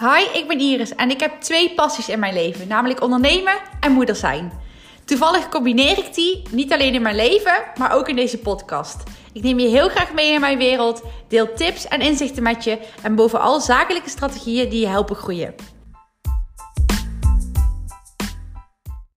Hi, ik ben Iris en ik heb twee passies in mijn leven, namelijk ondernemen en moeder zijn. Toevallig combineer ik die niet alleen in mijn leven, maar ook in deze podcast. Ik neem je heel graag mee in mijn wereld, deel tips en inzichten met je en bovenal zakelijke strategieën die je helpen groeien.